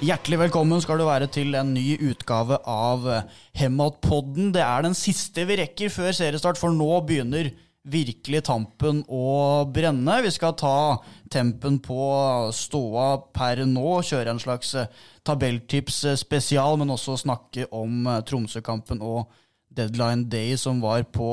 Hjertelig velkommen skal du være til en ny utgave av Hematpodden. Det er den siste vi rekker før seriestart, for nå begynner virkelig tampen å brenne. Vi skal ta tempen på ståa per nå, kjøre en slags tabelltips spesial, men også snakke om Tromsø-kampen og deadline day som var på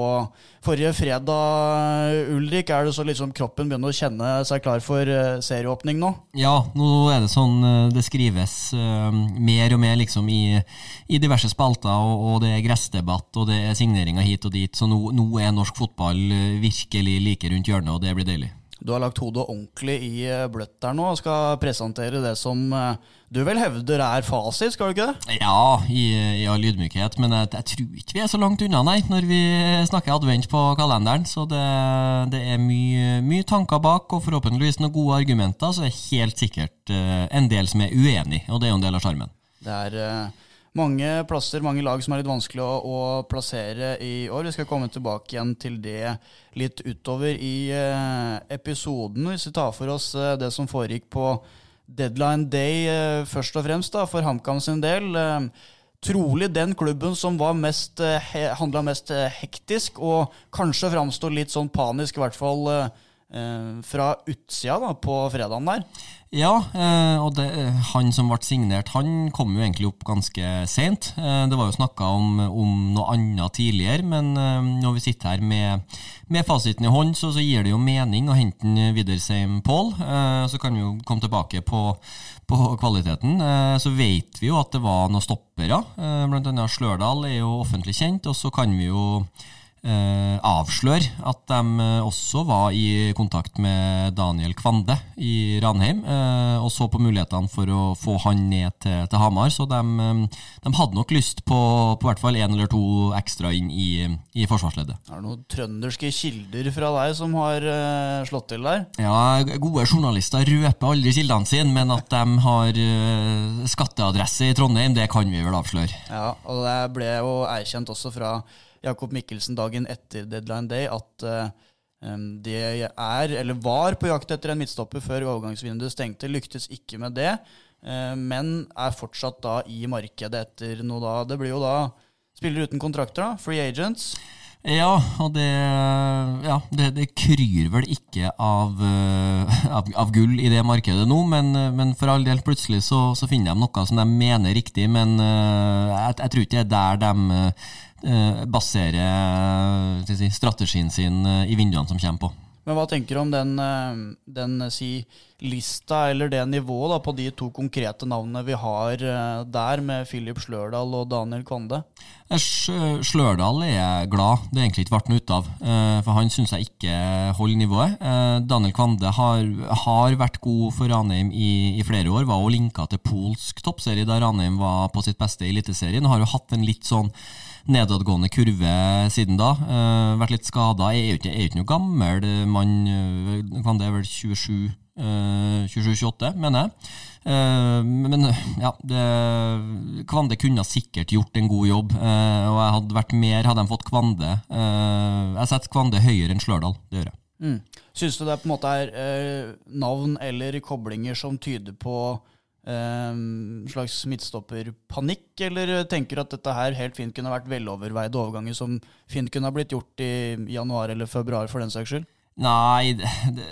forrige fredag. Ulrik, er det så liksom kroppen begynner å kjenne seg klar for eh, serieåpning nå? Ja, nå er det sånn eh, det skrives uh, mer og mer liksom i, i diverse spalter, og, og, det er gressdebatt og det er signeringer hit og dit, så nå, nå er norsk fotball virkelig like rundt hjørnet, og det blir deilig. Du har lagt hodet ordentlig i eh, bløtt der nå og skal presentere det som eh, du vel hevder er fasit, skal du ikke det? Ja, i, i all ydmykhet, men jeg, jeg, tror ikke vi er så langt unna, nei, når vi snakker advent på kalenderen. Så det, det er mye, mye, tanker bak, og forhåpentligvis noen gode argumenter. Så det er helt sikkert uh, en del som er uenig, og det er jo en del av sjarmen. Det er... Uh mange plasser, mange lag som er litt vanskelig å, å, plassere i år. Vi skal komme tilbake igjen til det litt utover i eh, episoden. Hvis vi tar for oss eh, det som foregikk på deadline day eh, først og fremst da, for HamKam sin del. Trolig den klubben som var mest, handla mest hektisk, og kanskje framsto litt sånn panisk, i hvert fall fra utsida da, på fredagen der. Ja, eh, og det, han som ble signert, han kom jo egentlig opp ganske seint. Eh, det var jo snakka om, om, noe annet tidligere, men eh, når vi sitter her med, med fasiten i hånd, så, så, gir det jo mening å hente Widersheim Paul. Så kan vi jo komme tilbake på, på kvaliteten. Så vet vi jo at det var noen stoppere. Annet Slørdal er jo offentlig kjent, og så kan vi jo eh, avsløre at de eh, også var i kontakt med Daniel Kvande i Ranheim, eh, og så på mulighetene for å få han ned til, til Hamar. Så de, eh, de, hadde nok lyst på, på hvert fall én eller to ekstra inn i, i forsvarsleddet. Er det noen trønderske kilder fra deg som har uh, slått til der? Ja, gode journalister røper aldri kildene sine, men at de har uh, skatteadresse i Trondheim, det kan vi vel avsløre. Ja, og det ble jo erkjent også fra Jakob Mikkelsen dagen etter deadline day at uh, de er, eller var, på jakt etter en midtstopper før overgangsvinduet stengte. Lyktes ikke med det, uh, men er fortsatt da i markedet etter noe da. Det blir jo da spillere uten kontrakter, da. Free agents. Ja, og det, ja, det, det kryr vel ikke av, uh, av, av, gull i det markedet nå, men, men for all del, plutselig så, så, finner de noe som de mener riktig. Men jeg, jeg, tror ikke det er der de uh, baserer si, strategien sin i vinduene som kommer på. Men hva tenker du om den, eh, den eh, si, lista, eller det nivået, da, på de to konkrete navnene vi har eh, der, med Philip Slørdal og Daniel Kvande? Slørdal er jeg glad det er egentlig ikke ble noe ut av, for han syns jeg ikke holder nivået. Daniel Kvande har, har vært god for Ranheim i, i, flere år, var jo linka til polsk toppserie da Ranheim var på sitt beste i Eliteserien, og har jo hatt en litt sånn nedadgående kurve siden da. Uh, vært litt skada. Er jo ikke, ikke noe gammel mann. Uh, kan det er vel 27 uh, 27-28, mener jeg. Uh, men ja, det, Kvande kunne sikkert gjort en god jobb. Uh, og jeg hadde vært mer, hadde de fått Kvande. Jeg setter Kvande høyere enn Slørdal. Det gjør jeg. Mm. Syns du det på en måte er navn eller koblinger som tyder på ehm, slags midtstopperpanikk, eller tenker at dette her helt fint kunne vært veloverveide overganger som fint kunne ha blitt gjort i januar eller februar, for den saks skyld? Nei, det,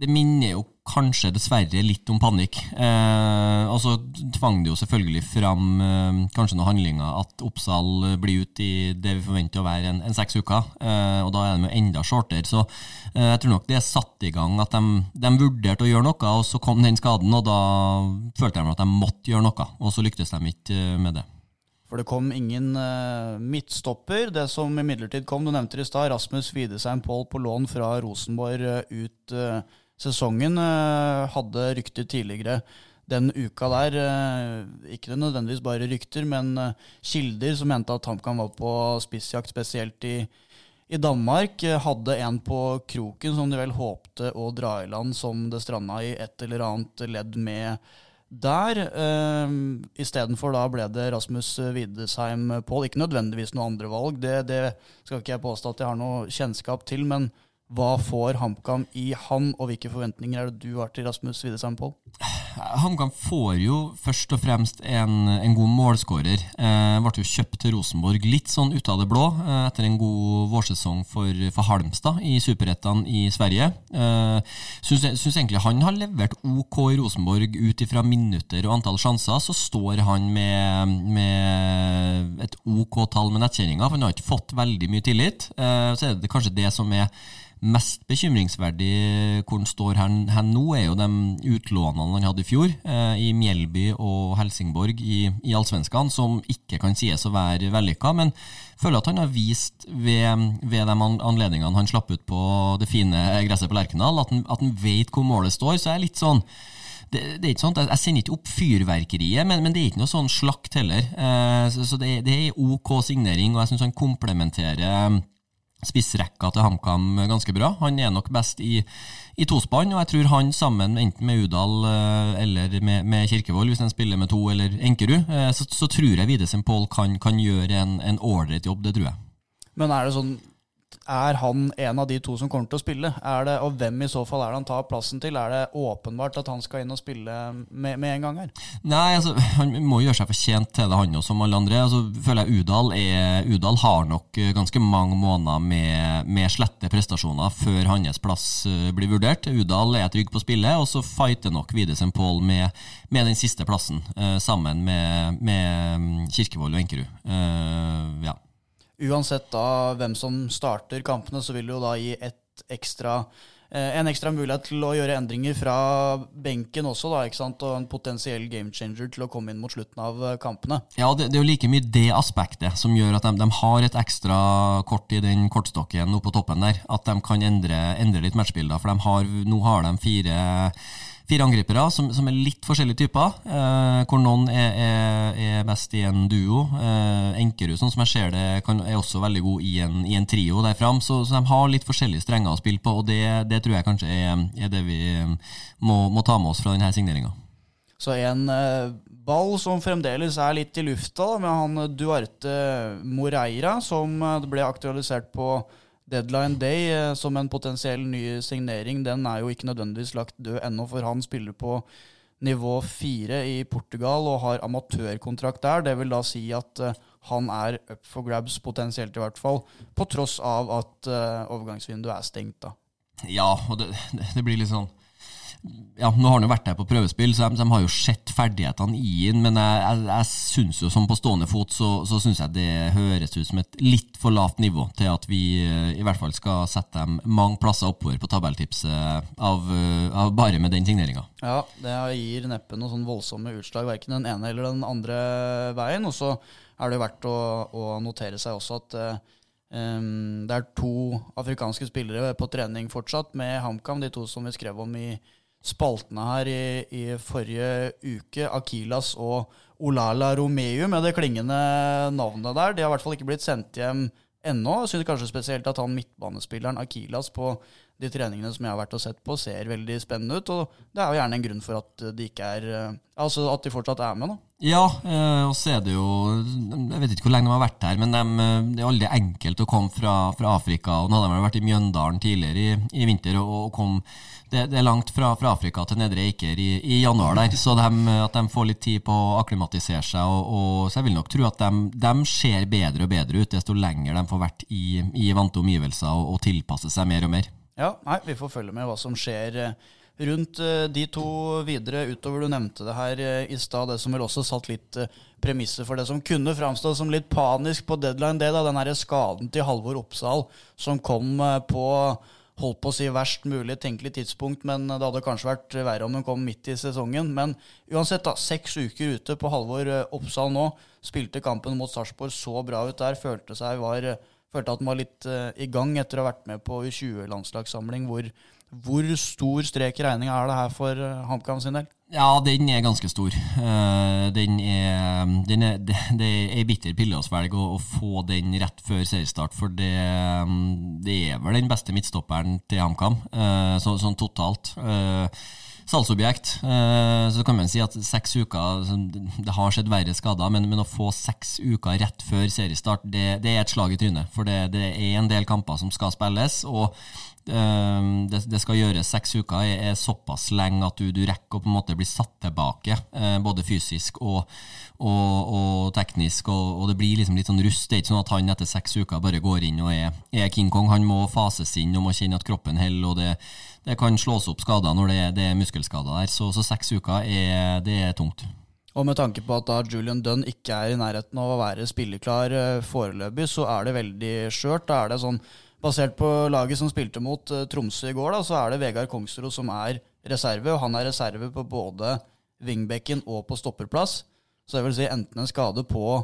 det, minner jo kanskje dessverre litt om panikk. Eh, og så tvang det jo selvfølgelig fram eh, kanskje noen handlinger at Oppsal blir ute i det vi forventer å være en, en seks uker. Eh, og da er de jo enda shortere. Så eh, jeg tror nok det er satt i gang at de, de, vurderte å gjøre noe, og så kom den skaden, og da følte de at de måtte gjøre noe. Og så lyktes de ikke eh, med det. For det kom ingen uh, midtstopper. Det som imidlertid kom, du nevnte det i stad, Rasmus Widesheim Pål på lån fra Rosenborg uh, ut uh, sesongen. Uh, hadde rykter tidligere den uka der. Eh, ikke nødvendigvis bare rykter, men eh, kilder som mente at HamKam var på spissjakt, spesielt i, i Danmark. Hadde en på kroken som de vel håpte å dra i land, som det stranda i et eller annet ledd med der. Uh, Istedenfor da ble det Rasmus Widesheim Pål. Ikke nødvendigvis noe andre valg, det, det, skal ikke jeg påstå at jeg har noe kjennskap til, men Hva får HamKam i han, og hvilke forventninger er det du har til Rasmus Widesheim Pål? HamKam får jo først og fremst en, en god målskårer. Eh, ble jo kjøpt til Rosenborg litt sånn ut av det blå eh, etter en god vårsesong for, for Halmstad i superettene i Sverige. Eh, Syns egentlig han har levert OK i Rosenborg ut ifra minutter og antall sjanser. Så står han med, med et OK tall med nettkjenninga, for han har ikke fått veldig mye tillit. Eh, så er det kanskje det som er mest bekymringsverdig hvor han står her, her, nå, er jo de utlånene han hadde i fjor, eh, i Mjelby og Helsingborg i, i Allsvenskan, som ikke kan sies å være vellykka. Men føler at han har vist ved, ved de anledningene han slapp ut på det fine gresset på Lerkendal, at han, at han vet hvor målet står. Så jeg er litt sånn det, det, er ikke sånn, Jeg sender ikke opp fyrverkeriet, men, men, det er ikke noe sånn slakt heller. Eh, så, så det, det, er OK signering, og jeg syns han komplementerer spissrekka til HamKam ganske bra. Han er nok best i, i tospann, og jeg tror han sammen enten med Udal eh, eller med, med Kirkevold, hvis han spiller med to, eller Enkerud, eh, så, så tror jeg Videsen Pål kan, kan, gjøre en ålreit jobb. Det tror jeg. Men er det sånn er han en av de to som kommer til å spille? Det, og hvem i så fall er det han tar plassen til? Er det åpenbart at han skal inn og spille med, med en gang her? Nei, altså, han må gjøre seg fortjent til det, han også, som alle andre. Altså, føler jeg Udal, er, Udal har nok eh, ganske mange måneder med, med slette prestasjoner før hans plass uh, blir vurdert. Udal er trygg på spillet, og så fighter nok Widesen Pål med, med, den siste plassen, uh, sammen med, med mm, Kirkevold og Enkerud. Uh, ja. Uansett da hvem som starter kampene, så vil det jo da gi ekstra eh, en ekstra mulighet til å gjøre endringer fra benken også, da, ikke sant? og en potensiell game changer til å komme inn mot slutten av eh, kampene. Ja, det, det er jo like mye det aspektet som gjør at de, de, har et ekstra kort i den kortstokken oppe på toppen der. At de kan endre, endre litt matchbilder. For har, nå har de fire fire angripere som, som, er litt forskjellige typer. Eh, hvor noen er, er, er, best i en duo. Eh, Enkerud, sånn som jeg ser det, kan, er også veldig god i en, i en trio der fram. Så, så, de har litt forskjellige strenger å spille på, og det, det tror jeg kanskje er, er det vi må, må, ta med oss fra denne signeringa. Så en eh, ball som fremdeles er litt i lufta, med han Duarte Moreira, som eh, ble aktualisert på Deadline Day eh, som en potensiell ny signering, den er jo ikke nødvendigvis lagt død ennå, for han spiller på nivå fire i Portugal og har amatørkontrakt der. Det vil da si at uh, han er up for grabs, potensielt i hvert fall, på tross av at uh, overgangsvinduet er stengt. da. Ja, og det, det, blir litt sånn ja, Nå har han jo vært der på prøvespill, så de, de har jo sett ferdighetene i han. Men jeg, jeg, jeg syns jo som på stående fot, så, så syns jeg det høres ut som et litt for lavt nivå til at vi eh, i hvert fall skal sette dem mange plasser oppover på tabelltipset av, eh, av bare med den signeringa. Ja, det gir neppe noen sånn voldsomme utslag, verken den ene eller den andre veien. Og så er det jo verdt å, å notere seg også at um, det er to afrikanske spillere på trening fortsatt med HamKam, de to som vi skrev om i spaltene her i, i, forrige uke. Akilas og Olala Romeu med det klingende navnet der. De har i hvert fall ikke blitt sendt hjem ennå. Jeg synes kanskje spesielt at han midtbanespilleren Akilas på de treningene som jeg har vært og sett på, ser veldig spennende ut. Og det er jo gjerne en grunn for at de ikke er Altså at de fortsatt er med, da. Ja, eh, og så er det jo Jeg vet ikke hvor lenge de har vært her, men de, det er aldri enkelt å komme fra, fra Afrika. og Nå hadde de vært i Mjøndalen tidligere i, i vinter og, og kom det, det, er langt fra, fra, Afrika til Nedre Eiker i, i, januar der, så de, at de får litt tid på å akklimatisere seg. Og, og, så jeg vil nok tro at de, de, ser bedre og bedre ut desto lenger de får vært i, i vante omgivelser og, og tilpasse seg mer og mer. Ja, nei, Vi får følge med hva som skjer eh, rundt eh, de to videre, utover du nevnte det her eh, i stad, det som vel også satt litt premisser for det som kunne framstå som litt panisk på deadline, det da, den her skaden til Halvor Oppsal som kom på holdt på å si verst mulig tenkelig tidspunkt, men det hadde kanskje vært verre om den kom midt i sesongen. Men uansett, da, seks uker ute på Halvor Oppsal nå. Spilte kampen mot Sarpsborg så bra ut der. Følte, seg var, følte at han var litt uh, i gang etter å ha vært med på U20-landslagssamling. Hvor, hvor, stor strek i regninga er det her for uh, HamKam sin del? Ja, den er ganske stor. Uh, den er, den er, det, det er ei bitter pille å svelge å, få den rett før seriestart. For det, det, er vel den beste midtstopperen til HamKam, uh, så, sånn totalt. Uh, salgsobjekt. Eh, så kan man si at seks uker Det har skjedd verre skader, men, men, å få seks uker rett før seriestart, det, det er et slag i trynet. For det, det, er en del kamper som skal spilles, og Ehm, det, det, skal gjøres seks uker, er, er såpass lenge at du, du, rekker å på en måte bli satt tilbake, eh, både fysisk og, og, og teknisk. Og, og, det blir liksom litt sånn rust. Det er ikke sånn at han etter seks uker bare går inn og er, er King Kong. Han må fases inn og må kjenne at kroppen holder. og det, det kan slås opp skader når det det er muskelskader der. Så, så, seks uker er, det er tungt. Og med tanke på at da Julian Dunn ikke er i nærheten av å være spilleklar eh, foreløpig, så er det veldig skjørt. Da er det sånn basert på laget som spilte mot uh, Tromsø i går, da, så er det Vegard Kongsrud som er reserve. Og han er reserve på både wingbacken og på stopperplass. Så det vil si enten en skade på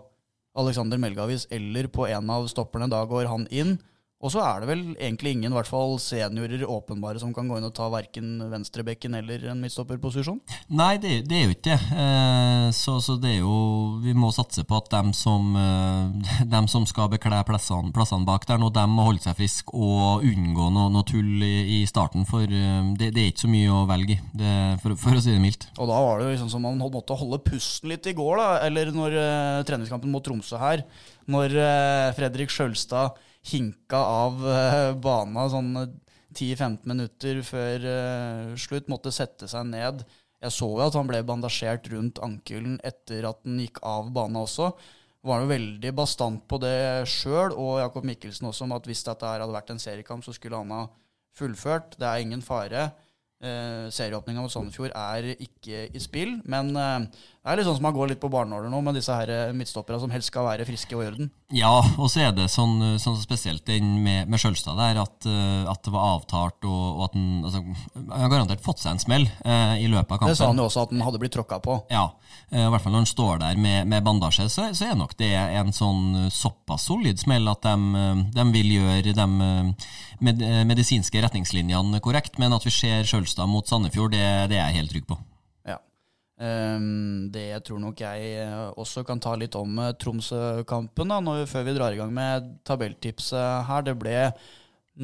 Alexander Melgavis eller på en av stopperne. Da går han inn. Og så er det vel egentlig ingen, i hvert fall seniorer åpenbare, som kan gå inn og ta verken venstrebekken eller en midtstopperposisjon? Nei, det, det, er jo ikke det. Eh, så, så, det er jo Vi må satse på at dem som, eh, dem som skal bekle plassene, plassene, bak der nå, dem må holde seg friske og unngå noe, noe tull i, i, starten. For eh, det, det, er ikke så mye å velge i, for, for, å si det mildt. Og da var det jo liksom som man måtte holde pusten litt i går, da. Eller når uh, treningskampen mot Tromsø her. Når uh, Fredrik Sjølstad hinka av uh, bana sånn 10-15 minutter før uh, slutt. Måtte sette seg ned. Jeg så jo at han ble bandasjert rundt ankelen etter at han gikk av bana også. Var jo veldig bastant på det sjøl, og Jakob Mikkelsen også, om at hvis dette hadde vært en seriekamp, så skulle han ha fullført. Det er ingen fare. Eh, serieåpninga mot Sandefjord er ikke i spill, men eh, det er litt sånn som man går litt på barnåler nå, med disse her midtstopperne som helst skal være friske og i orden. Ja, og så er det sånn, eh, sånn spesielt den med, med Sjølstad der, at, eh, at, det var avtalt, og, og at han altså, har garantert fått seg en smell eh, i løpet av kampen. Det sa han jo også, at han hadde blitt tråkka på. Ja, eh, i hvert fall når han står der med, med bandasje, så, så, er nok det en sånn såpass solid smell at de, de vil gjøre de med, medisinske retningslinjene korrekt, men at vi ser Sjølstad mot Sandefjord, det, det er jeg helt trygg på. Um, det tror nok jeg eh, også kan ta litt om uh, Tromsø-kampen, før vi drar i gang med tabelltipset her. Det ble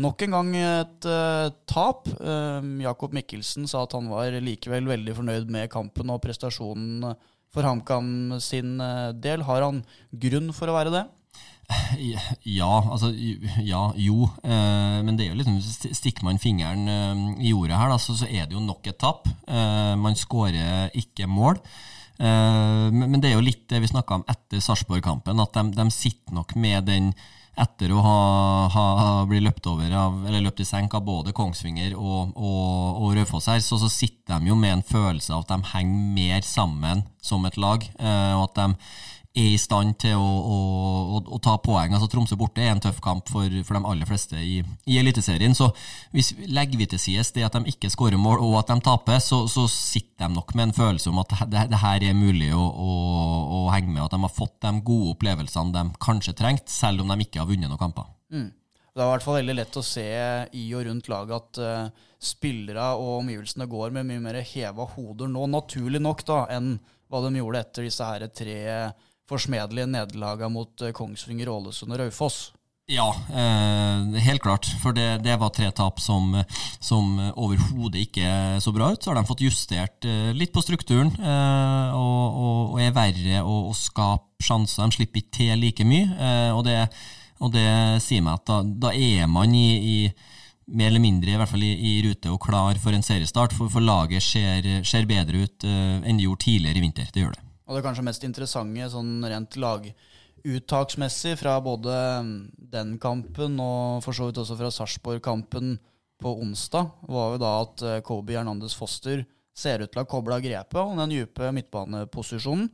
nok en gang et uh, tap. Um, Jakob Mikkelsen sa at han var likevel veldig fornøyd med kampen og prestasjonen for HamKam sin del. Har han grunn for å være det? Ja, altså Ja, jo. Eh, men det er jo liksom Stikker man fingeren eh, i jordet her, da, så, så, er det jo nok et tap. Eh, man skårer ikke mål. Eh, men, men, det er jo litt det vi snakka om etter Sarpsborg-kampen, at de, de, sitter nok med den etter å ha, ha, blitt løpt over av, eller løpt i senk av både Kongsvinger og, og, og Raufoss her, så, så, sitter de jo med en følelse av at de henger mer sammen som et lag. Eh, og at de er i stand til å, å, å, å, ta poeng. Altså Tromsø borte er en tøff kamp for, for de aller fleste i, i Eliteserien. Så hvis legger vi til side det at de ikke skårer mål og at de taper, så, så, sitter de nok med en følelse om at det, det her er mulig å, å, henge med. At de har fått de gode opplevelsene de kanskje trengte, selv om de ikke har vunnet noen kamper. Mm. Det er i hvert fall veldig lett å se i og rundt laget at uh, spillere og omgivelsene går med mye mer heva hoder nå, naturlig nok, da, enn hva de gjorde etter disse her tre forsmedelige nederlagene mot eh, Kongsvinger, Ålesund og Raufoss. Ja, eh, helt klart. For det, det, var tre tap som, som overhodet ikke så bra ut. Så har de fått justert eh, litt på strukturen eh, og, og, og, er verre å, å skape sjanser. De slipper ikke til like mye. Eh, og, det, og, det, sier meg at da, da er man i, i, mer eller mindre i hvert fall i, i, rute og klar for en seriestart. For, for laget ser, ser bedre ut eh, enn det gjorde tidligere i vinter. Det gjør det. Og det kanskje mest interessante sånn rent laguttaksmessig fra både den kampen og for så vidt også fra Sarpsborg-kampen på onsdag, var jo da at eh, Kobe Hernandez Foster ser ut til å ha kobla grepet om den dype midtbaneposisjonen.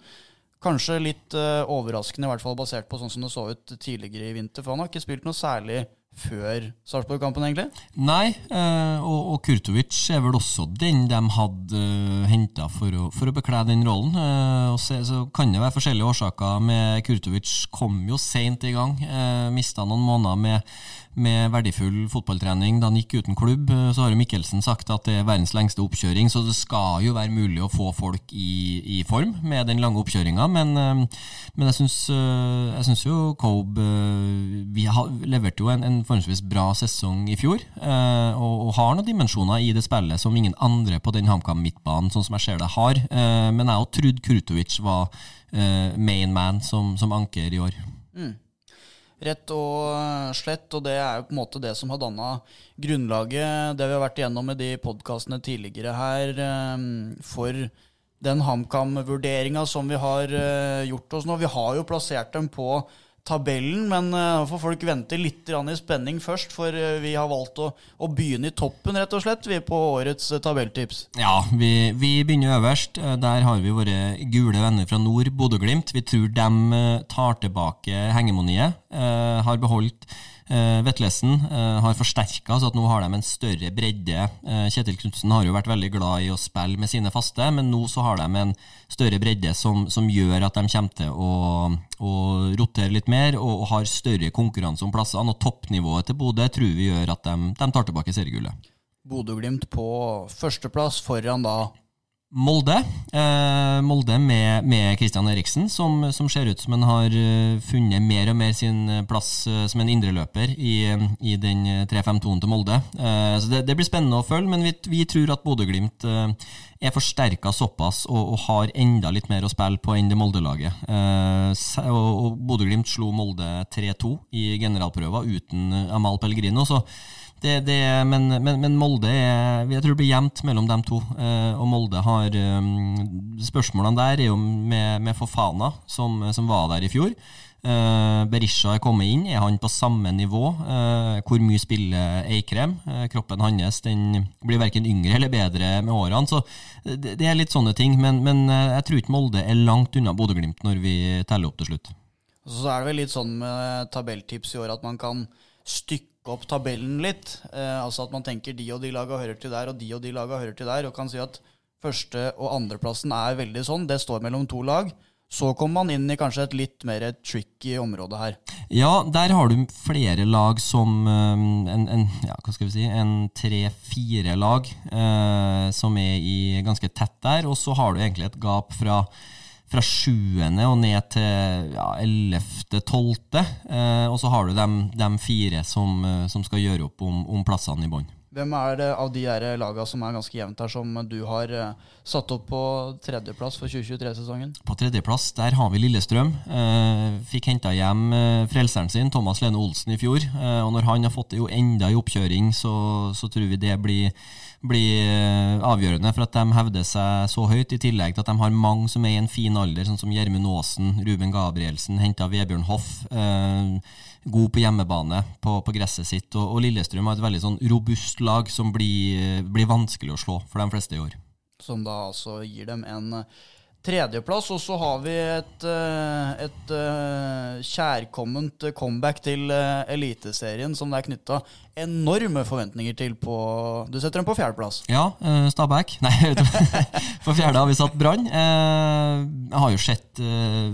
Kanskje litt uh, overraskende, i hvert fall basert på sånn som det så ut tidligere i vinter. For han har ikke spilt noe særlig før Sarpsborg-kampen, egentlig? Nei, eh, og, og, Kurtovic er vel også den de hadde uh, henta for, for, å bekle den rollen. Eh, og så, så, kan det være forskjellige årsaker. med Kurtovic kom jo seint i gang. Eh, Mista noen måneder med med verdifull fotballtrening da han gikk uten klubb. Så har jo Mikkelsen sagt at det er verdens lengste oppkjøring, så det skal jo være mulig å få folk i, i form med den lange oppkjøringa. Men, men, jeg syns, jo Cobe Vi leverte jo en, en, forholdsvis bra sesong i fjor, eh, og, og, har noen dimensjoner i det spillet som ingen andre på den HamKam-midtbanen, sånn som jeg ser det, har. Eh, men jeg òg trodde Krutovic var eh, main man som, som, anker i år. Mm. Rett og slett, og det er jo på en måte det som har danna grunnlaget, det vi har vært igjennom med de podkastene tidligere her, eh, for den HamKam-vurderinga som vi har eh, gjort oss nå. Vi har jo plassert dem på tabellen, men nå uh, får folk vente litt i spenning først, for uh, vi har valgt å, å, begynne i toppen, rett og slett, vi er på årets uh, tabelltips. Ja, vi, vi, begynner øverst. Der har vi våre gule venner fra nord, Bodø-Glimt. Vi tror de tar tilbake hengemoniet. har beholdt Vetlesen uh, har forsterka, så at nå har de en større bredde. Uh, Kjetil Knutsen har jo vært veldig glad i å spille med sine faste, men nå så har de en større bredde som, som gjør at de kommer til å, å rotere litt mer og, og, har større konkurranse om plassene. Og toppnivået til Bodø tror vi gjør at de, de tar tilbake seriegullet. Bodø-Glimt på førsteplass foran da Molde. Eh, Molde med, med Christian Eriksen, som, som, ser ut som han har uh, funnet mer og mer sin eh, plass uh, som en indreløper i, i den 3-5-2-en til Molde. Eh, så det, det, blir spennende å følge, men vi, vi tror at Bodø-Glimt er forsterka såpass og, og, har enda litt mer å spille på enn det Molde-laget. og, og Bodø-Glimt slo Molde 3-2 i generalprøven uten Amal Pellegrino. så det, det, men, men, men, Molde er, jeg tror det blir jevnt mellom dem to. Eh, og Molde har um, Spørsmålene der er jo med, med Fofana, som, som, var der i fjor. Eh, Berisha er kommet inn. Er han på samme nivå? Eh, hvor mye spiller Eikrem? Kroppen hans den blir verken yngre eller bedre med årene. Så det, det er litt sånne ting. Men, men jeg tror ikke Molde er langt unna Bodø-Glimt når vi teller opp til slutt. Så er det vel litt sånn med tabelltips i år at man kan stykke opp tabellen litt. Eh, altså at man tenker de og de laga hører til der, og de og de laga hører til der, og kan si at første- og andreplassen er veldig sånn. Det står mellom to lag. Så kommer man inn i kanskje et litt mer tricky område her. Ja, der har du flere lag som um, en, en, ja, hva skal vi si, en tre-fire lag eh, som er i ganske tett der. Og så har du egentlig et gap fra fra sjuende og ned til ja, ellevte, tolvte. Eh, og så har du de, fire som, eh, som, skal gjøre opp om, om plassene i bånn. Hvem er det av de lagene som er ganske jevnt her, som du har eh, satt opp på tredjeplass for 2023-sesongen? På tredjeplass der har vi Lillestrøm. Eh, fikk henta hjem eh, frelseren sin, Thomas Lene Olsen, i fjor. Og når han har fått det jo enda i oppkjøring, så, så tror vi det blir blir avgjørende for at de hevder seg så høyt, i tillegg til at de har mange som er i en fin alder, sånn som Gjermund Aasen, Ruben Gabrielsen, henta Vebjørn Hoff. Eh, god på hjemmebane på, på gresset sitt. Og, og, Lillestrøm har et veldig sånn robust lag som blir, blir, vanskelig å slå for de fleste i år. Som da altså gir dem en tredjeplass. Og så har vi et, eh, et, et kjærkomment comeback til Eliteserien som det er knytta enorme forventninger til på Du setter dem på fjerdeplass. Ja, uh, Stabæk. Nei, for fjerde har vi satt Brann. Uh, har jo sett uh,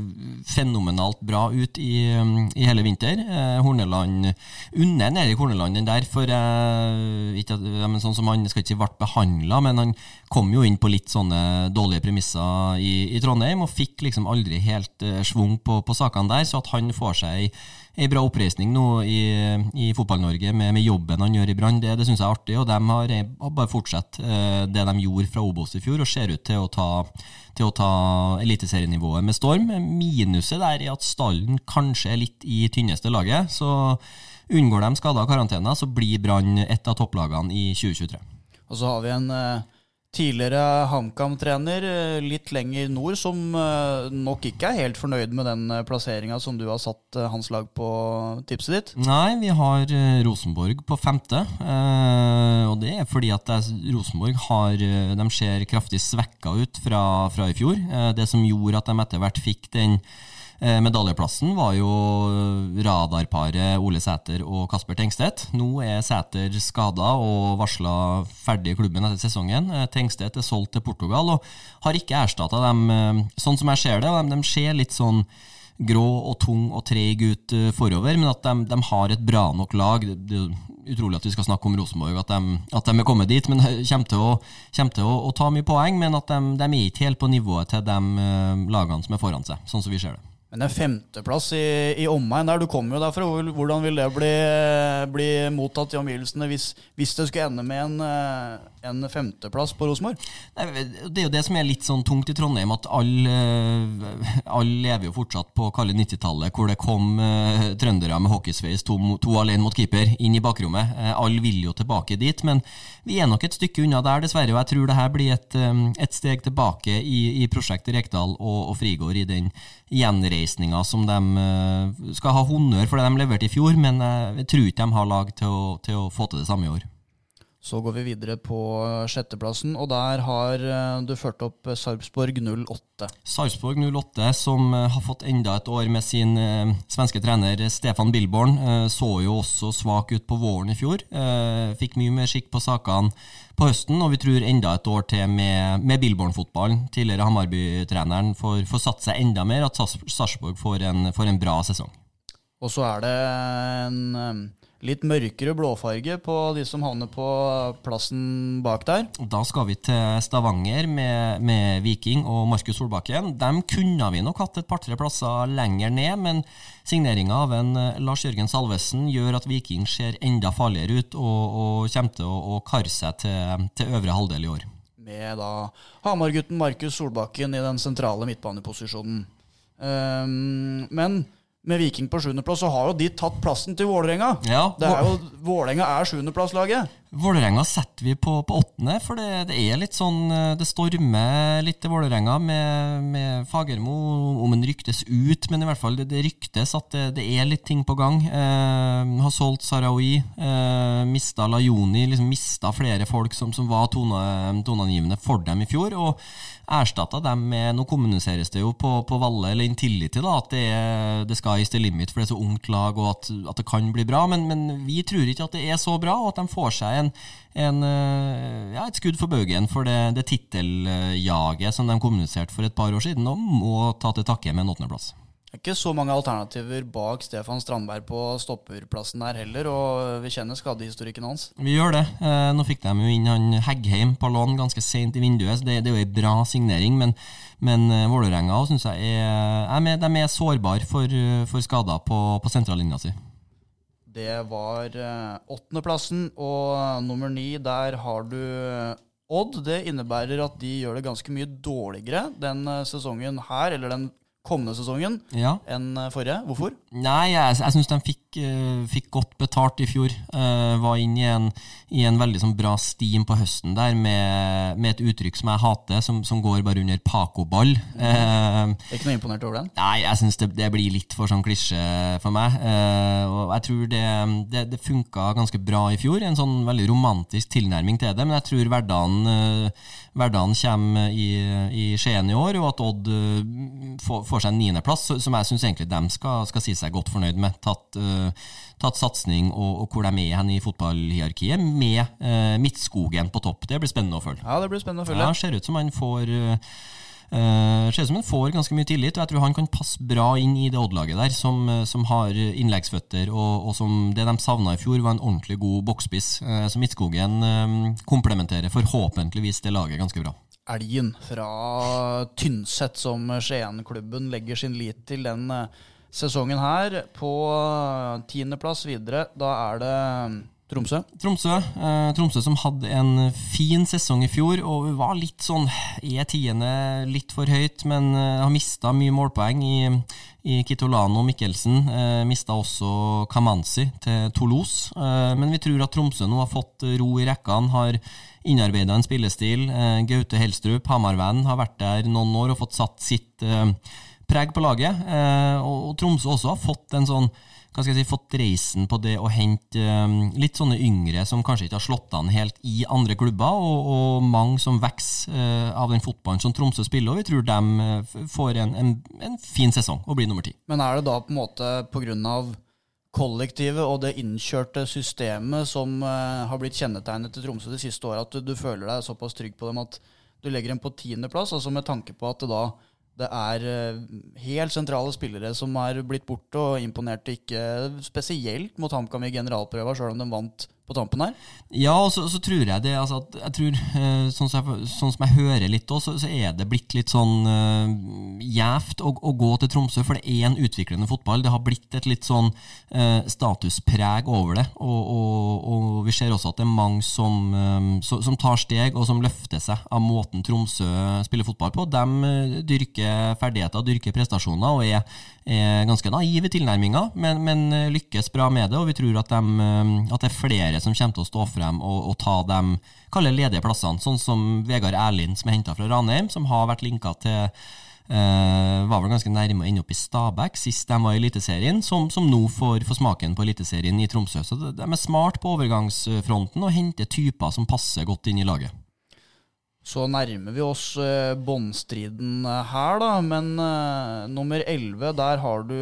fenomenalt bra ut i, um, i hele vinter. Uh, Horneland Unner Erik Horneland den der, for ikke, men sånn som han skal ikke si ble behandla, men han kom jo inn på litt sånne dårlige premisser i, i Trondheim, og fikk liksom aldri helt svung på, på sakene der, så at han får seg ei bra oppreisning nå i, i Fotball-Norge med, med, jobben han gjør i Brann. Det, det syns jeg er artig. Og de har, har bare fortsatt eh, det de gjorde fra Obos i fjor, og ser ut til å ta, til å ta eliteserienivået med storm. Minuset der er at stallen kanskje er litt i tynneste laget. Så unngår de skader og karantene, så blir Brann et av topplagene i 2023. Og så har vi en eh tidligere HamKam-trener eh, litt lenger nord, som eh, nok ikke er helt fornøyd med den eh, plasseringa som du har satt hans lag på tipset ditt? Nei, vi har Rosenborg på femte. Og det er fordi at Rosenborg har, ser kraftig svekka ut fra, fra i fjor. Det som gjorde at de etter hvert fikk den medaljeplassen var jo radarparet Ole Sæter og Kasper Tengstedt. Nå er Sæter skada og varsla ferdig i klubben etter sesongen. Eh, Tengstedt er solgt til Portugal og har ikke erstatta dem, eh, sånn som jeg ser det. De, de ser litt sånn grå og tung og treg ut forover, men at de, de, har et bra nok lag. Det, er utrolig at vi skal snakke om Rosenborg, at de, at de er kommet dit. men Kommer til, å, kommer til å, å, ta mye poeng, men at de, de er ikke helt på nivået til de lagene som er foran seg, sånn som vi ser det. Men en femteplass i, i omegn der, du kommer jo derfra. Hvordan vil det bli, bli mottatt i omgivelsene hvis, hvis, det skulle ende med en, eh, en femteplass på Rosenborg? Det er jo det som er litt sånn tungt i Trondheim, at alle all lever jo fortsatt på kalde 90-tallet, hvor det kom uh, trøndere med hockeysveis, to, to, alene mot keeper, inn i bakrommet. Uh, alle vil jo tilbake dit, men vi er nok et stykke unna der, dessverre. Og jeg tror det her blir et, um, et steg tilbake i, i prosjektet Rekdal og, og Frigård i den gjenreisninga som de uh, skal ha honnør for det de leverte i fjor, men jeg tror ikke de har lag til å, til å få til det samme i år. Så går vi videre på sjetteplassen, og der har eh, du ført opp Sarpsborg 08. Sarpsborg 08, som eh, har fått enda et år med sin svenske trener Stefan Billborn, så jo også svak ut på våren i fjor. Fikk mye mer skikk på sakene på høsten, og vi tror enda et år til med, med Billborn-fotballen. Tidligere Hamarby-treneren får, får satt seg enda mer, at Sarpsborg får, får en bra sesong. Og så er det en litt mørkere blåfarge på de som havner på plassen bak der. Da skal vi til Stavanger med, med Viking og Markus Solbakken. Dem kunne vi nok hatt et par-tre plasser lenger ned, men signeringa av en eh, Lars Jørgen Salvesen gjør at Viking ser enda farligere ut og, og kommer til å, å karre seg til, til øvre halvdel i år. Med da Hamar-gutten Markus Solbakken i den sentrale midtbaneposisjonen. Um, men med Viking på sjuendeplass, så har jo de tatt plassen til Vålerenga. Ja, det er jo, Vålerenga er sjuendeplasslaget. Vålerenga setter vi på, på åttende, for det, det, er litt sånn eh, Det stormer litt til Vålerenga med, med Fagermo, om han ryktes ut, men i hvert fall det, det ryktes at det, det, er litt ting på gang. Eh, har solgt Sarawi, eh, mista Lajoni, liksom mista flere folk som, som var tone, toneangivende for dem i fjor. og erstatta dem med Nå kommuniseres det jo på, på Valle eller Intility da, at er, det skal is the limit, for det er så ungt lag og at, at det kan bli bra. Men, men, vi tror ikke at det er så bra, og at de får seg en, en, eh, ja, et skudd for baugen for det, det titteljaget som de kommuniserte for et par år siden, og må ta til takke med en åttendeplass. Det er ikke så mange alternativer bak Stefan Strandberg på stopperplassen der heller, og vi kjenner skadehistorikken hans. Vi gjør det. Eh, nå fikk de jo inn han Heggheim på lån ganske sent i vinduet, så det, det er jo en bra signering. Men, men eh, Vålerenga syns jeg er, er med, de er sårbare for, for skader på, på sentrallinja si. Det var eh, åttendeplassen, og nummer ni, der har du Odd. Det innebærer at de gjør det ganske mye dårligere den sesongen her, eller den kommende sesongen ja. enn eh, forrige. Hvorfor? Nei, Jeg, jeg syns de fikk, uh, fikk, godt betalt i fjor. Uh, var inn i en, i en veldig sånn, bra steam på høsten der med, med, et uttrykk som jeg hater, som, som går bare under Paco-ball. Uh, ikke noe imponert over den? Nei, jeg syns det, det, blir litt for sånn klisjé for meg. og Jeg tror det, det, det funka ganske bra i fjor. En sånn veldig romantisk tilnærming til det. Men jeg tror hverdagen, hverdagen kommer i, i Skien i år, og at Odd får får seg en niendeplass, som jeg syns egentlig de skal, skal, si seg godt fornøyd med. Tatt, uh, tatt satsing og, og, hvor de er hen i fotballhierarkiet, med uh, Midtskogen på topp. Det blir spennende å følge. Ja, det blir spennende å følge. Ja, Ser ut som han får uh, Uh, ser ut som han får ganske mye tillit, og jeg tror han kan passe bra inn i det Odd-laget der, som, som, har innleggsføtter, og, og, som det de savna i fjor, var en ordentlig god boksspiss. Uh, så Midtskogen uh, komplementerer forhåpentligvis det laget ganske bra. Elgen fra Tynset, som Skien-klubben legger sin lit til den eh, sesongen her. På tiendeplass videre, da er det mm, Tromsø? Tromsø, eh, Tromsø som hadde en fin sesong i fjor og var litt sånn Er tiende litt for høyt, men eh, har mista mye målpoeng i, i Kitolano og Mikkelsen. Eh, mista også Kamanzi til Toulouse. Eh, men vi tror at Tromsø nå har fått ro i rekkene. har innarbeida en spillestil. Eh, Gaute Helstrup, Hamarvennen, har vært der noen år og fått satt sitt eh, preg på laget. Eh, og, Tromsø også har fått en sånn hva skal jeg si, fått reisen på det å hente um, litt sånne yngre som kanskje ikke har slått an helt i andre klubber, og, og mange som vokser uh, av den fotballen som Tromsø spiller, og vi tror de får en, en, en, fin sesong og blir nummer ti. Men er det da på en måte på grunn av kollektivet og det innkjørte systemet som uh, har blitt kjennetegnet til Tromsø de siste åra, at du, du, føler deg såpass trygg på dem at du legger dem på tiendeplass, altså med tanke på at det da det er uh, helt sentrale spillere som er blitt borte og imponerte ikke spesielt mot HamKam i generalprøva, sjøl om de vant på tampen her? Ja, og så, så tror jeg det altså, jeg tror, eh, sånn, som jeg, sånn som jeg hører litt òg, så, så er det blitt litt sånn uh, gjevt å, å, gå til Tromsø, for det er en utviklende fotball. Det har blitt et litt sånn uh, statuspreg over det. Og, og, og, vi ser også at det er mange som, um, så, som, tar steg, og som løfter seg av måten Tromsø spiller fotball på. De dyrker ferdigheter, dyrker prestasjoner og er, er ganske naive i tilnærminga, men, men, lykkes bra med det. Og vi tror at, de, at det er flere som kommer til å stå frem og, og ta de ledige plassene, sånn som Vegard Erlind, som er henta fra Ranheim, som har vært linka til Uh, var vel ganske nærme å ende opp i Stabæk sist de var i Eliteserien, som, som nå får, får, smaken på Eliteserien i Tromsø. Så de er smart på overgangsfronten og henter typer som passer godt inn i laget. Så nærmer vi oss uh, båndstriden her, da. Men uh, nummer 11, der har du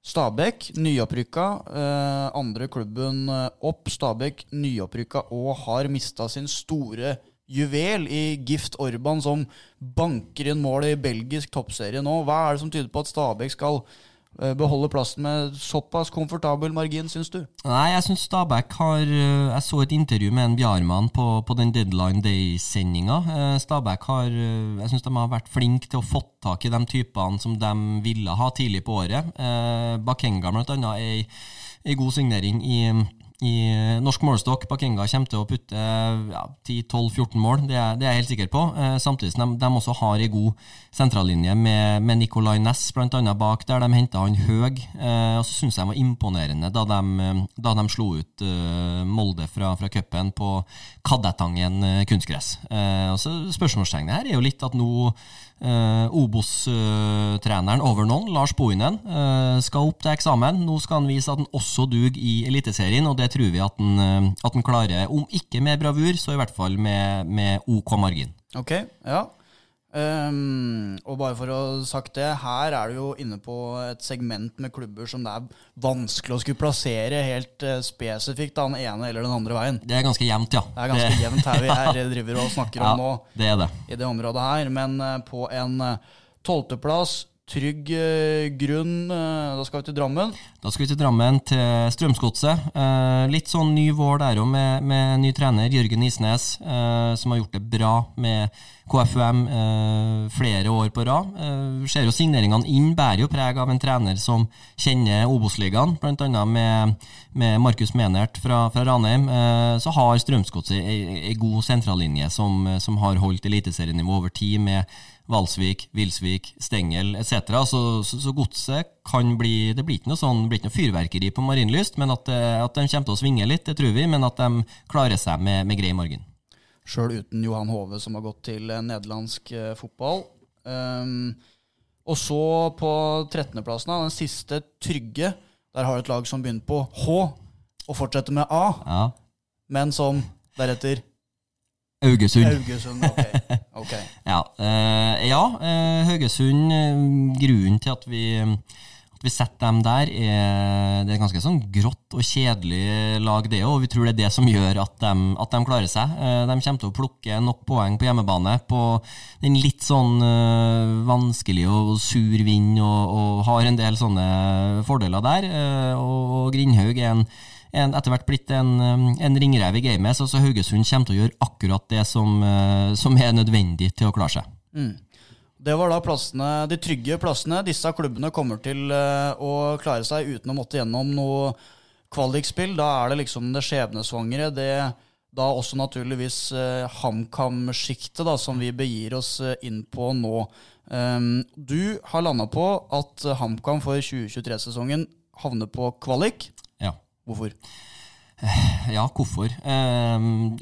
Stabæk, nyopprykka. Eh, andre klubben eh, opp. Stabæk nyopprykka og har mista sin store juvel i Gift Orban, som banker inn mål i belgisk toppserie nå. Hva er det som tyder på at Stabæk skal beholde plassen med såpass komfortabel margin, syns du? Nei, jeg syns Stabæk har eh, Jeg så et intervju med en Bjarmann på, på den Deadline Day-sendinga. Eh, Stabæk har Jeg syns de har vært flinke til å få tak i de typene som de ville ha tidlig på året. Bakenga blant annet er ei god signering i i eh, norsk målestokk. Bakenga kommer til å putte ja, 10-12-14 mål, det er, det er, jeg helt sikker på. Eh, samtidig som de, de, også har ei god sentrallinje med, med Nicolay Næss bl.a. bak der. De henta han høg. Eh, og så syns jeg de var imponerende da de, eh, da de slo ut eh, Molde fra, fra cupen på Kadettangen eh, kunstgress. og så Spørsmålstegnet her er jo litt at nå Uh, Obos-treneren over noen, Lars Bohinen, uh, skal opp til eksamen. Nå skal han vise at han også duger i Eliteserien, og det tror vi at han, uh, at han, klarer. Om ikke med bravur, så i hvert fall med, med OK margin. Ok, ja. Um, og bare for å ha sagt det, her er du jo inne på et segment med klubber som det er vanskelig å skulle plassere helt uh, spesifikt den ene eller den andre veien. Det er ganske jevnt, ja. Det er ganske det... jevnt her vi her driver og snakker om nå. Det er det. I det området her. Men uh, på en eh, tolvteplass trygg uh, grunn. Uh, da skal vi til Drammen. Da skal vi til Drammen, til Strømsgodset. Uh, litt sånn ny vår der òg, med, med, ny trener, Jørgen Isnes, som har gjort det bra med KFUM flere år på rad. ser jo signeringene inn bærer jo preg av en trener som kjenner Obos-ligaen, bl.a. med, med Markus Menert fra, fra Ranheim. så har Strømsgodset ei god sentrallinje som, som har holdt eliteserienivå over tid, med Valsvik, Vilsvik, Stengel etc. Så, så, så, godset kan bli Det blir ikke noe sånn, blir ikke noe fyrverkeri på Marienlyst, men at, eh, at, de kommer til å svinge litt, det tror vi. Men at de klarer seg med, med grei margin. Sjøl uten Johan Hove, som har gått til eh, nederlandsk eh, fotball. Um, og så på 13.-plassen, den siste trygge, der har du et lag som begynner på H og fortsetter med A, ja. men som deretter Haugesund. Haugesund, ok. okay. ja, uh, ja uh, Haugesund, uh, grunnen til at vi, at vi setter dem der, er det er ganske sånn grått og kjedelig lag, det òg. Vi tror det er det som gjør at de, at de klarer seg. de kommer til å plukke nok poeng på hjemmebane på den litt sånn vanskelig og sur vind, og, og, har en del sånne fordeler der. og Grindhaug er en en, etter hvert blitt en, um, en ringrev i gamet. Så, så, Haugesund kommer til å gjøre akkurat det som, uh, som er nødvendig til å klare seg. Mm. Det var da plassene, de trygge plassene. Disse klubbene kommer til uh, å klare seg uten å måtte gjennom noe kvalikspill. Da er det liksom det skjebnesvangre. Det da også naturligvis uh, HamKam-sjiktet som vi begir oss inn på nå. Um, du har landa på at HamKam for 2023-sesongen havner på kvalik. Hvorfor? Ja, hvorfor? Ehm,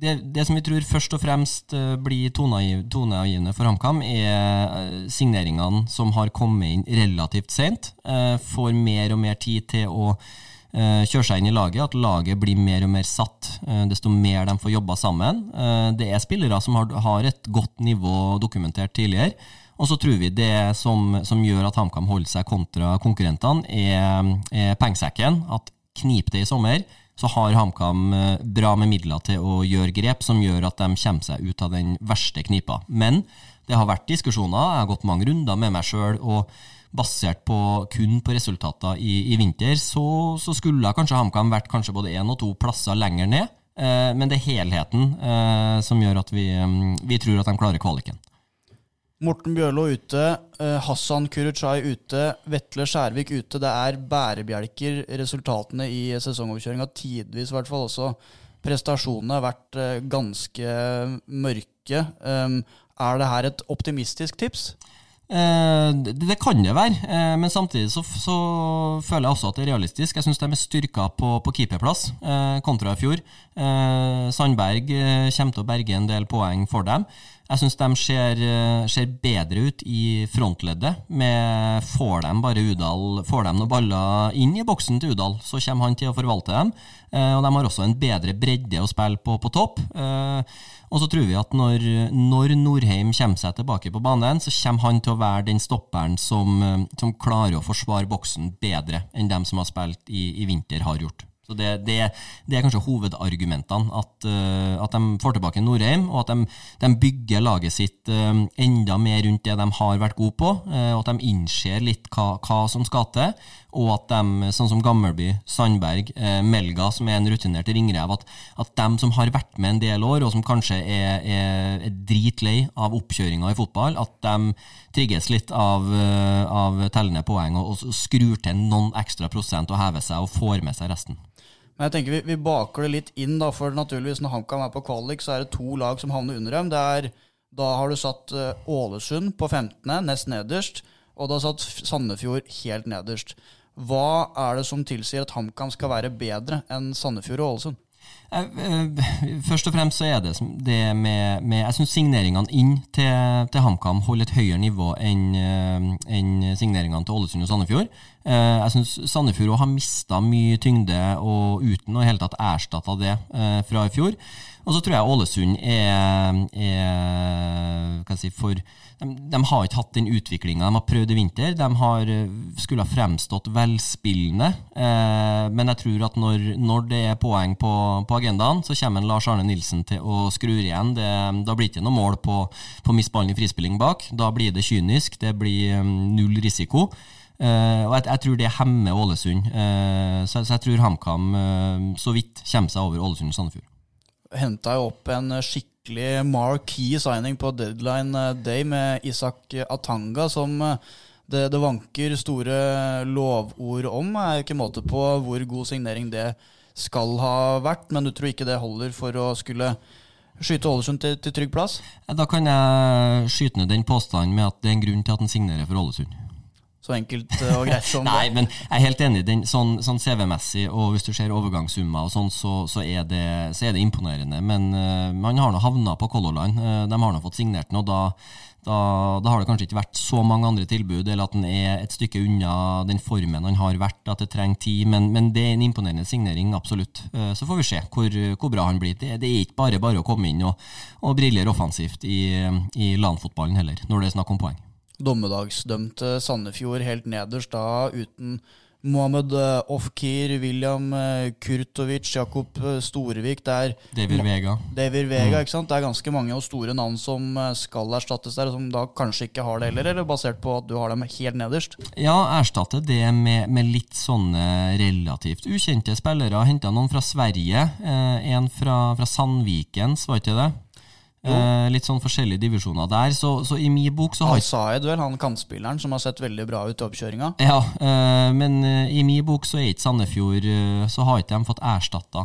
det, det, som vi tror først og fremst eh, blir toneavgivende for HamKam, er eh, signeringene som har kommet inn relativt sent. Eh, får mer og mer tid til å kjøre seg inn i laget, at laget blir mer og mer satt desto mer de får jobba sammen. Det er spillere som har, har et godt nivå dokumentert tidligere. Og så tror vi det som, som gjør at HamKam holder seg kontra konkurrentene, er, er pengesekken. At kniper det i sommer, så har HamKam eh, bra med midler til å gjøre grep som gjør at de kommer seg ut av den verste knipa. Men det har vært diskusjoner, jeg har gått mange runder med meg sjøl, og basert på, kun på resultater i, i vinter, så, så skulle kanskje HamKam vært kanskje både én og to plasser lenger ned. Eh, men det er helheten eh, som gjør at vi, mm, vi tror at de klarer kvaliken. Morten Bjørlo ute, eh, Hassan Kurucay ute, Vetle Skjærvik ute. Det er bærebjelker, resultatene i sesongoverkjøringa. Tidvis i hvert fall også. Prestasjonene har vært eh, ganske mørke. Um, er det her et optimistisk tips? Eh, det, kan det være, eh, men samtidig så, så, føler jeg også at det er realistisk. Jeg syns de er styrka på, på keeperplass eh, kontra i fjor. Sandberg kommer til å berge en del poeng for dem. Jeg syns de ser, ser, bedre ut i frontleddet. Med, får de bare Udal, får de noen baller inn i boksen til Udal, så kommer han til å forvalte dem. Og de har også en bedre bredde å spille på på topp. Eh, og så tror vi at når, når Norheim kommer seg tilbake på banen, så kommer han til å være den stopperen som, som klarer å forsvare boksen bedre enn dem som har spilt i, i vinter, har gjort. Så det, det, det, er kanskje hovedargumentene. At, uh, at, de får tilbake Norheim, og at de, de bygger laget sitt uh, enda mer rundt det de har vært gode på. Uh, og at de innser litt hva, hva, som skal til. Og at de, sånn som Gammelby, Sandberg, Melga, som er en rutinert ringrev, at, at de som har vært med en del år, og som kanskje er, er, er dritlei av oppkjøringa i fotball, at de trigges litt av, av tellende poeng og, og skrur til noen ekstra prosent og hever seg og får med seg resten. Men jeg tenker vi, vi, baker det litt inn, da, for naturligvis når HamKam er på kvalik, så er det to lag som havner under dem. Det er, da har du satt uh, Ålesund på 15., nest nederst, og du har satt Sandefjord helt nederst. Hva er det som tilsier at HamKam skal være bedre enn Sandefjord og Ålesund? Eh, eh, først og fremst så er det det med, med Jeg syns signeringene inn til, til HamKam holder et høyere nivå enn eh, en signeringene til Ålesund og Sandefjord. Jeg syns Sandefjord har mista mye tyngde og uten å hele tatt erstatta det fra i fjor. Og så tror jeg Ålesund er, er hva si, for de, de, har ikke hatt den utviklinga de har prøvd i vinter. De har, skulle ha fremstått velspillende. Eh, men jeg tror at når, når det er poeng på, på, agendaen, så kommer Lars Arne Nilsen til å skru igjen. Det, da blir det ikke noe mål på, på mist i frispilling bak. Da blir det kynisk. Det blir um, null risiko. Uh, og jeg, jeg, tror det hemmer Ålesund. Uh, så, så, jeg tror HamKam uh, så vidt kommer seg over Ålesund og Sandefjord henta jo opp en skikkelig marquee signing på deadline eh, day med Isak Atanga, som eh, det, det vanker store lovord om. Det er ikke måte på hvor god signering det skal ha vært, men du tror ikke det holder for å skulle skyte Ålesund til, til trygg plass? Da kan jeg skyte ned den påstanden med at det er en grunn til at han signerer for Ålesund. Så enkelt eh, og greit som Nei, men jeg er helt enig. Den, sånn, sånn CV-messig, og hvis du ser overgangssummer og sånn, så, så, er det, så, er det, imponerende. Men uh, man har nå havna på Color Line. Uh, de har nå fått signert den, og da, da, da, har det kanskje ikke vært så mange andre tilbud, eller at den er et stykke unna den formen han har vært, at det trenger tid. Men, men det er en imponerende signering, absolutt. Uh, så får vi se hvor, hvor bra han blir. Det, det, er ikke bare bare å komme inn og, og briljere offensivt i, i landfotballen heller, når det er snakk om poeng dommedagsdømte Sandefjord helt nederst da, uten Mohammed eh, Ofkir, William eh, Kurtovic, Jakob Storevik Storevik er David Vega. David Vega, mm. ikke sant? Det er ganske mange og store navn som skal erstattes der, og som da kanskje ikke har det heller, eller basert på at du har dem helt nederst? Ja, erstatte det med, med litt sånne relativt ukjente spillere. Henta noen fra Sverige. Eh, en fra, fra Sandvikens, var ikke det? Eh, litt sånn forskjellige divisjoner der. Så, så i min bok så har Han sa jeg vel, han kantspilleren som har sett veldig bra ut i oppkjøringa? Ja, eh, men eh, i min bok så er ikke Sandefjord Så har ikke de fått erstatta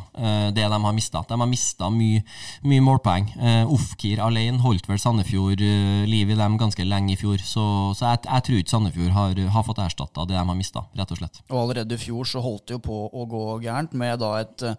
det de har mista. De har mista mye, mye målpoeng. Ofkir alene holdt vel Sandefjord liv i dem ganske lenge i fjor. Så, så jeg, jeg, tror ikke Sandefjord har, har fått erstatta det de har mista, rett og slett. Og allerede i fjor så holdt det jo på å gå gærent med da et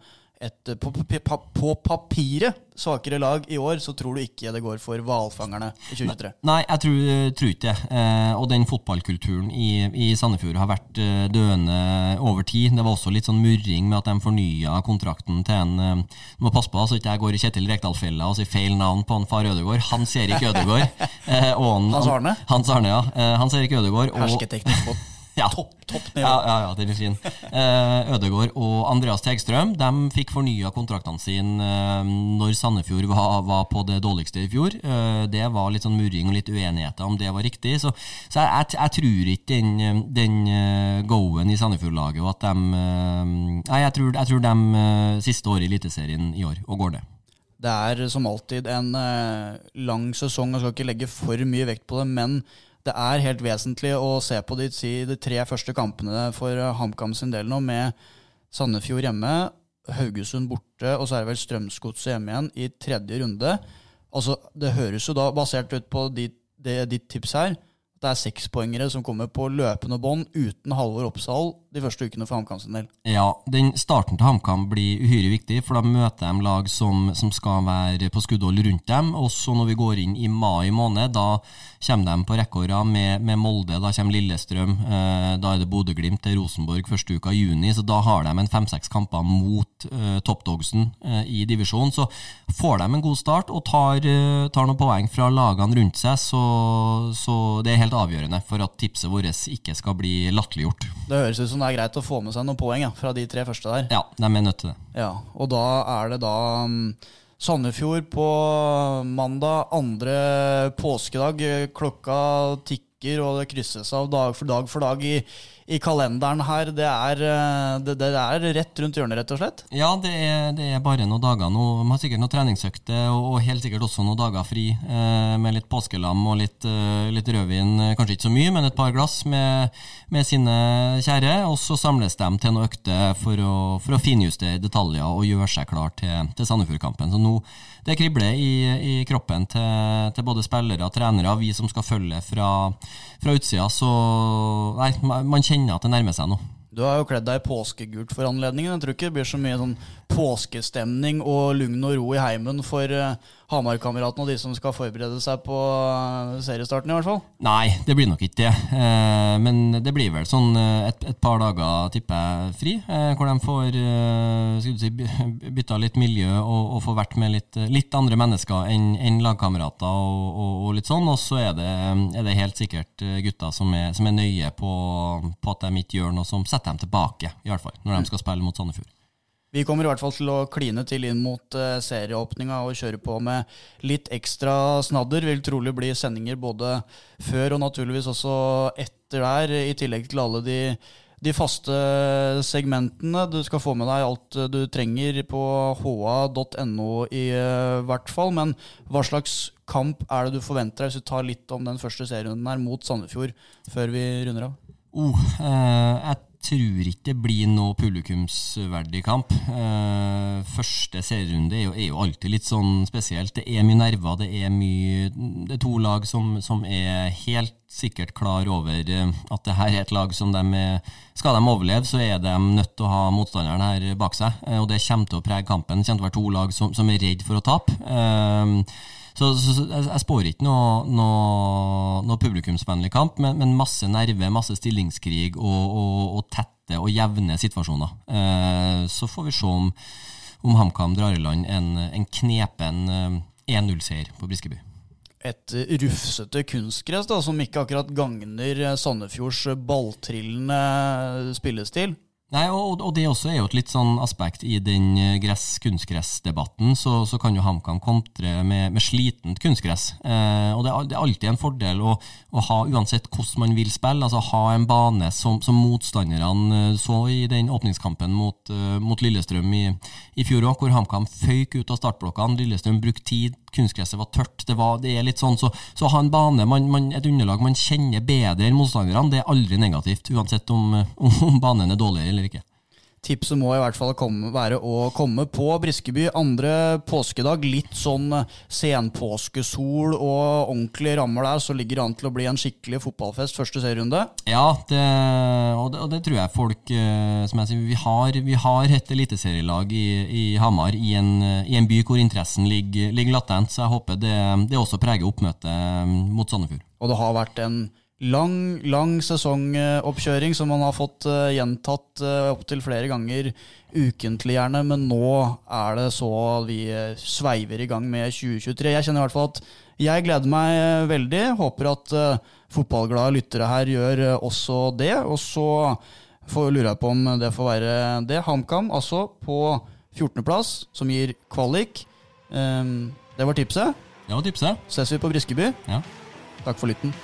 et på, på, på, papiret svakere lag i år, så tror du ikke det går for hvalfangerne i 2023? Nei, jeg tror, tror ikke det. Eh, og den fotballkulturen i, i, Sandefjord har vært eh, døende over tid. Det var også litt sånn murring med at de fornya kontrakten til en eh, må passe på så ikke jeg går i Kjetil Rekdal-fella og sier feil navn på en far Ødegård. Hans Erik Ødegård. Eh, Hans Arne? Hans Arne, ja. Eh, Hans Erik Ødegård. Hersketeknikk på Ja. Topp, topp nivå. Ja, ja, ja, den er fin. Eh, Ødegård og Andreas Tegstrøm de fikk fornya kontraktene sine eh, når Sandefjord var, var, på det dårligste i fjor. Eh, det var litt sånn murring og litt uenigheter om det var riktig. Så, så jeg, jeg, jeg, tror ikke den, den uh, go-en i Sandefjord-laget og at de uh, Nei, jeg tror, jeg tror de uh, siste året i Eliteserien i år, og går det. Det er som alltid en lang sesong, jeg skal ikke legge for mye vekt på det, men det er helt vesentlig å se på de, de tre første kampene for HamKam sin del nå, med Sandefjord hjemme, Haugesund borte, og så er det vel Strømsgodset hjemme igjen i tredje runde. Altså, Det høres jo da, basert ut på ditt, tips her, det er sekspoengere som kommer på løpende bånd uten Halvor Oppsal de første ukene for HamKam sin del. Ja, den starten til HamKam blir uhyre viktig, for da møter de lag som, som skal være på skuddhold rundt dem. Også når vi går inn i mai måned, da kommer de på rekke med, med, Molde, da kommer Lillestrøm, eh, da er det Bodø-Glimt til Rosenborg første uka i juni, så da har de en fem-seks kamper mot eh, toppdogsen eh, i divisjonen. Så får de en god start og tar, eh, tar noen poeng fra lagene rundt seg, så, så det er helt avgjørende for at tipset vårt ikke skal bli latterliggjort. Det høres ut som det er greit å få med seg noen poeng ja, fra de tre første der. Ja, de er nødt til det. Ja, Og da er det da um, Sandefjord på mandag, andre påskedag. Klokka tikker, og det krysses av dag for dag for dag i i kalenderen her. Det er, eh, det, det er, rett rundt hjørnet, rett og slett? Ja, det er, det er bare noen dager nå. Man har sikkert noen treningsøkter og, og, helt sikkert også noen dager fri eh, med litt påskelam og litt, eh, litt, rødvin. Kanskje ikke så mye, men et par glass med, med sine kjære. Og så samles de til noen økter for å, for å finjustere detaljer og gjøre seg klar til, til Sandefjordkampen. Så nå det kribler i, i kroppen til, til, både spillere og trenere, vi som skal følge fra, fra utsida. Så nei, man kjenner kjenner at det nærmer seg noe. Du har jo kledd deg i påskegult for anledningen. Jeg tror ikke det blir så mye sånn påskestemning og lugn og ro i heimen for uh, Hamar-kameratene og de som skal forberede seg på uh, seriestarten, i hvert fall? Nei, det blir nok ikke det. Uh, men det blir vel sånn et, et, par dager, tipper jeg, fri. hvor de får si, bytta litt miljø og, og får vært med litt, litt andre mennesker enn en lagkamerater og, og, og, litt sånn. Og så er det, er det helt sikkert gutter som er, som er nøye på, på at de ikke gjør noe som setter dem tilbake, i hvert fall, når de skal spille mot Sandefjord. Vi kommer i hvert fall til å kline til inn mot uh, serieåpninga og kjøre på med litt ekstra snadder. Vil trolig bli sendinger både før og naturligvis også etter der, i tillegg til alle de, de faste segmentene. Du skal få med deg alt du trenger på ha.no i uh, hvert fall. Men hva slags kamp er det du forventer deg, hvis du tar litt om den første serien her mot Sandefjord før vi runder av? Oh, uh, jeg tror ikke det blir noe publikumsverdig kamp. Uh, første serierunde er jo, er jo, alltid litt sånn spesielt. Det er mye nerver, det er mye Det er to lag som, som er helt sikkert klar over eh, at det her er et lag som de Skal de overleve, så er de nødt til å ha motstanderen her bak seg. Uh, og det kommer til å prege kampen. Det kommer til å være to lag som, som er redd for å tape. Eh, så, så, så jeg, jeg spår ikke noe, noe, noe publikumsvennlig kamp, men, men, masse nerve, masse stillingskrig og, og, og tette og jevne situasjoner. Eh, så får vi se om, om HamKam drar i land en, en knepen 1-0-seier eh, på Briskeby et rufsete kunstgress som ikke akkurat gagner Sandefjords balltrillende spillestil. Nei, og, og, det også er jo et litt sånn aspekt i den eh, gress-kunstgress-debatten. Så, så, kan jo HamKam kontre med, med slitent kunstgress. Eh, og det er, det er, alltid en fordel å, å, ha, uansett hvordan man vil spille, altså ha en bane som, som motstanderne eh, så i den åpningskampen mot, uh, mot Lillestrøm i, i fjor òg, hvor HamKam føyk ut av startblokkene. Lillestrøm brukte tid kunstgresset var tørt. Det, var, det er litt sånn, så, så ha en bane, man, man, et underlag man kjenner bedre enn motstanderne, det er aldri negativt. Uansett om, om banen er dårligere eller ikke. Tipset må i hvert fall komme, være å komme på Briskeby andre påskedag. Litt sånn senpåskesol og ordentlige rammer der, så ligger det an til å bli en skikkelig fotballfest første serierunde. Ja, det, og, det, og, det, tror jeg folk eh, Som jeg sier, vi har, vi har et eliteserielag i, i Hamar i en, i en, by hvor interessen ligger, ligger latent, så jeg håper det, det også preger oppmøtet mot Sandefjord. Og det har vært en lang, lang sesongoppkjøring som man har fått uh, gjentatt uh, opptil flere ganger ukentlig, gjerne. Men nå er det så vi sveiver i gang med 2023. Jeg kjenner i hvert fall at jeg gleder meg veldig. Håper at fotballglade lyttere her gjør også det. Og så får lurer jeg på om det får være det. HamKam altså på 14.-plass, som gir kvalik. Um, det var tipset. Det var tipset. Ses vi på Briskeby. Ja. Takk for lytten.